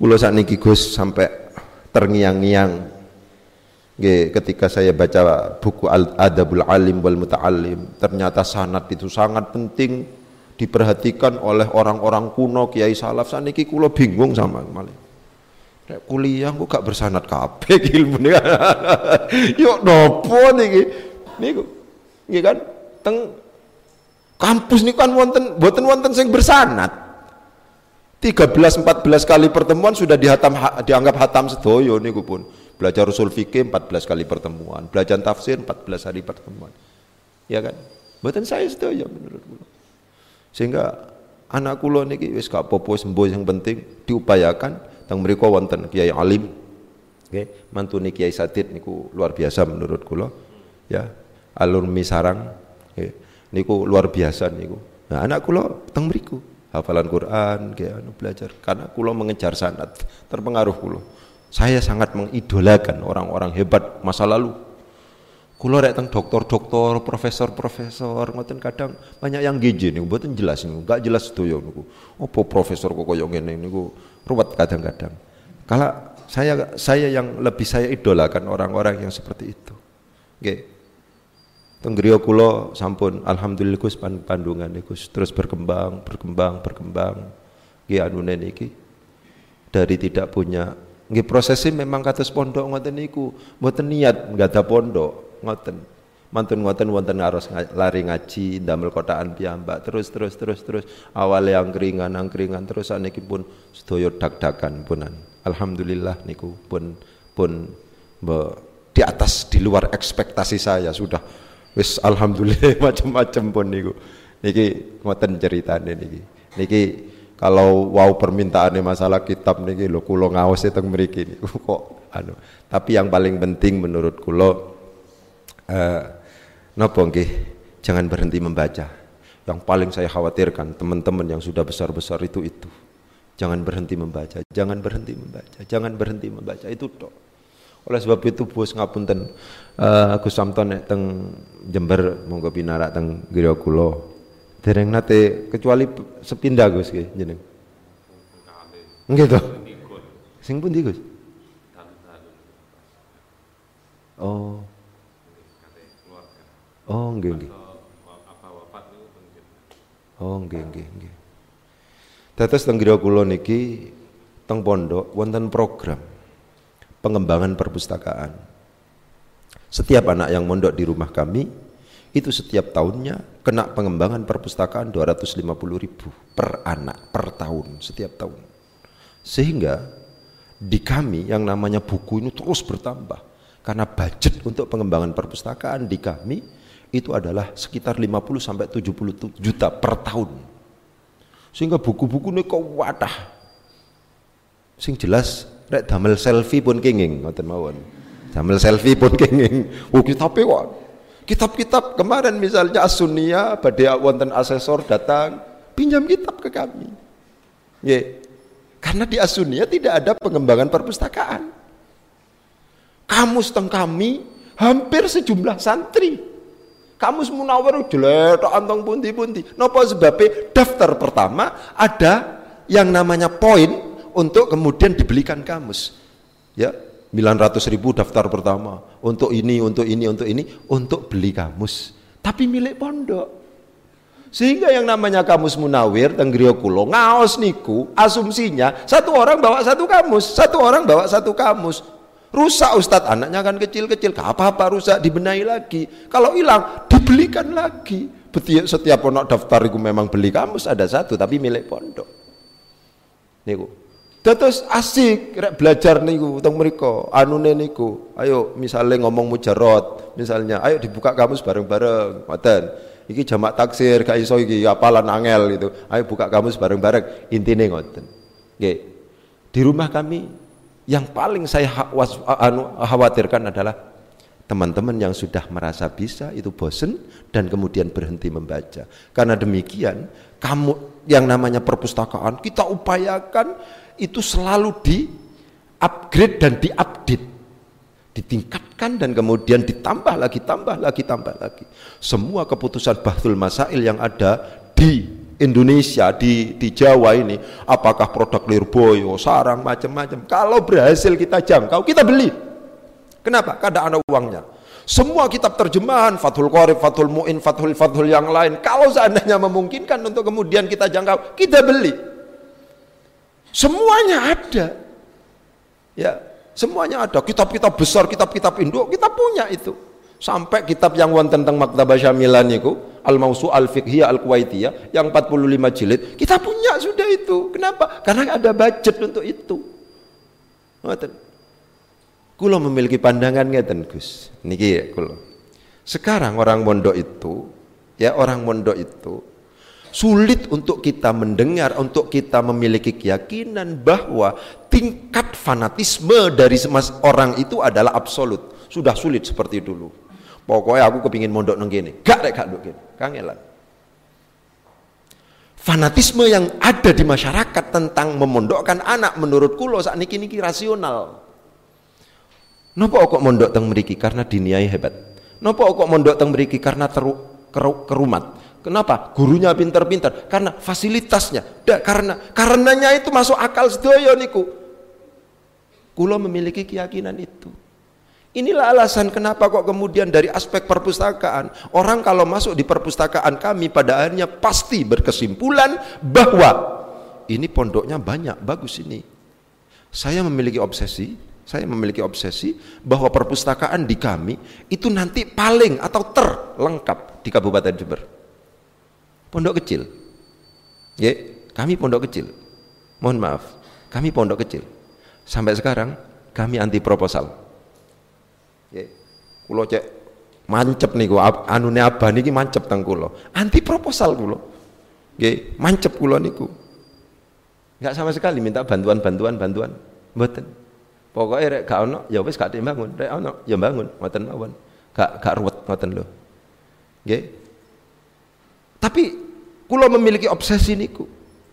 Kulo sakniki Gus sampai terngiang-ngiang Nggih, ketika saya baca buku Al-Adabul Alim wal Muta'allim, ternyata sanad itu sangat penting diperhatikan oleh orang-orang kuno Kiai Salaf. Saniki kula bingung sama malih. Nek kuliah kok gak bersanad kabeh ilmu Yuk nopo niki? Niku. Nggih kan? Teng kampus niku kan wonten mboten wonten sing bersanad. 13 14 kali pertemuan sudah dihatam dianggap hatam sedoyo niku pun. Belajar usul fikih 14 kali pertemuan, belajar tafsir 14 hari pertemuan. Ya kan? Buatan saya ya menurut kula. Sehingga anak kula niki wis gak popo sembuh yang penting diupayakan teng mriku wonten Kiai Alim. Nggih, mantune Kiai Sadid niku luar biasa menurut kula. Ya, alumni sarang nggih. Niku luar biasa niku. Nah, anak kula teng mriku hafalan Quran, kayak anu belajar karena kula mengejar sanad, terpengaruh kula. Saya sangat mengidolakan orang-orang hebat masa lalu. Kulo rek teng dokter-dokter, profesor-profesor, ngoten kadang banyak yang nih, buatin jelas nih, enggak jelas ya niku. Apa profesor kok koyo ngene niku ruwet kadang-kadang. Kalau saya saya yang lebih saya idolakan orang-orang yang seperti itu. Nggih. Teng griya kula sampun. Alhamdulillah Gus pandungan Gus. Terus berkembang, berkembang, berkembang. Nggih anune niki. Dari tidak punya. Nggih prosesnya memang kados pondok ngoten niku, mboten niat nggak ada pondok. Ngoten. Mantun ngoten wonten ngaros lari ngaji damel kotaan piyambak. Terus terus terus terus. Awale angkringan angkringan. Terus saniki pun sedaya dak-dakan punan. Alhamdulillah niku pun pun di atas di luar ekspektasi saya sudah wis alhamdulillah macam-macam pun niku. Niki ngoten ceritane niki. Niki kalau wow permintaannya masalah kitab niki lho kula ngaos teng mriki niku kok anu. Tapi yang paling penting menurut kula eh napa nggih jangan berhenti membaca. Yang paling saya khawatirkan teman-teman yang sudah besar-besar itu itu. Jangan berhenti membaca, jangan berhenti membaca, jangan berhenti membaca itu tok. Oleh sebab itu bos ngapunten uh, Gus Samton nek teng Jember monggo pinarak teng Griya kula Dereng nate kecuali sepindah Gus nggih jeneng. Nggih to. Sing pundi Gus? Oh. Oh, nggih nggih. Oh, nggih nggih nggih. Dados teng griyane kula niki teng pondok wonten program pengembangan perpustakaan. Setiap anak yang mondok di rumah kami itu setiap tahunnya kena pengembangan perpustakaan 250 ribu per anak per tahun setiap tahun. Sehingga di kami yang namanya buku ini terus bertambah. Karena budget untuk pengembangan perpustakaan di kami itu adalah sekitar 50 sampai 70 juta per tahun. Sehingga buku-buku ini kok wadah. Sing jelas rek damel selfie pun kenging ngoten mawon damel selfie pun kenging oh tapi kok Kitab-kitab kemarin misalnya Asunia, badai wonten asesor datang, pinjam kitab ke kami. Ya. Karena di Asunia tidak ada pengembangan perpustakaan. Kamus teng kami hampir sejumlah santri. Kamus munawar jelek antong pundi-pundi. Napa sebabnya daftar pertama ada yang namanya poin untuk kemudian dibelikan kamus. Ya, 900 ribu daftar pertama untuk ini, untuk ini, untuk ini, untuk beli kamus. Tapi milik pondok. Sehingga yang namanya kamus munawir, tenggrio kulo, ngaos niku, asumsinya satu orang bawa satu kamus, satu orang bawa satu kamus. Rusak Ustadz, anaknya kan kecil-kecil, apa-apa rusak, dibenahi lagi. Kalau hilang, dibelikan lagi. Setiap pondok daftar itu memang beli kamus, ada satu, tapi milik pondok. Niku, Terus asik rek belajar niku teng mriku, anune niku. Ayo misalnya ngomong mujarot, misalnya ayo dibuka kamus bareng-bareng, ngoten. Iki jamak taksir gak iso iki apalan angel itu. Ayo buka kamus bareng-bareng, intine ngoten. Nggih. Di rumah kami yang paling saya anu, khawatirkan adalah teman-teman yang sudah merasa bisa itu bosen dan kemudian berhenti membaca. Karena demikian, kamu yang namanya perpustakaan kita upayakan itu selalu di upgrade dan diupdate ditingkatkan dan kemudian ditambah lagi tambah lagi tambah lagi semua keputusan bahtul masail yang ada di Indonesia di di Jawa ini apakah produk Lirboyo, sarang macam-macam. Kalau berhasil kita jangkau, kita beli. Kenapa? Karena ada uangnya. Semua kitab terjemahan, Fathul Qorib, Fathul Mu'in, Fathul Fathul yang lain, kalau seandainya memungkinkan untuk kemudian kita jangkau, kita beli. Semuanya ada. Ya, semuanya ada. Kitab-kitab besar, kitab-kitab Indo, kita punya itu. Sampai kitab yang wonten tentang Maktabah Syamilan itu, Al-Mausu Al-Fiqhiyah Al-Kuwaitiyah yang 45 jilid, kita punya sudah itu. Kenapa? Karena ada budget untuk itu. Kulo memiliki pandangan ngeten Gus. Niki ya kulo. Sekarang orang mondok itu, ya orang mondok itu sulit untuk kita mendengar, untuk kita memiliki keyakinan bahwa tingkat fanatisme dari orang itu adalah absolut. Sudah sulit seperti dulu. Pokoknya aku kepingin mondok nang kene. Gak rek gak. Kangelan. Fanatisme yang ada di masyarakat tentang memondokkan anak menurut kulo saat niki niki rasional. Nopo kok mondok teng mriki karena diniai hebat. Nopo kok mondok teng mriki karena teru, keru, kerumat. Kenapa? Gurunya pinter-pinter. Karena fasilitasnya. Da, karena karenanya itu masuk akal sedoyo niku. Kulo memiliki keyakinan itu. Inilah alasan kenapa kok kemudian dari aspek perpustakaan orang kalau masuk di perpustakaan kami pada akhirnya pasti berkesimpulan bahwa ini pondoknya banyak bagus ini. Saya memiliki obsesi, saya memiliki obsesi bahwa perpustakaan di kami itu nanti paling atau terlengkap di Kabupaten Jember. Pondok kecil. Ya, kami pondok kecil. Mohon maaf, kami pondok kecil. Sampai sekarang kami anti proposal Ya. Kulo cek mancep niku anune abah niki mancep teng kulo. Anti proposal kulo. Nggih, mancep kulo niku. Enggak sama sekali minta bantuan-bantuan bantuan. Mboten. Pokoknya rek gak ono ya wis gak dibangun, rek ono ya bangun, mboten mawon. Gak gak ruwet ngoten lho. Nggih. Tapi kulo memiliki obsesi niku.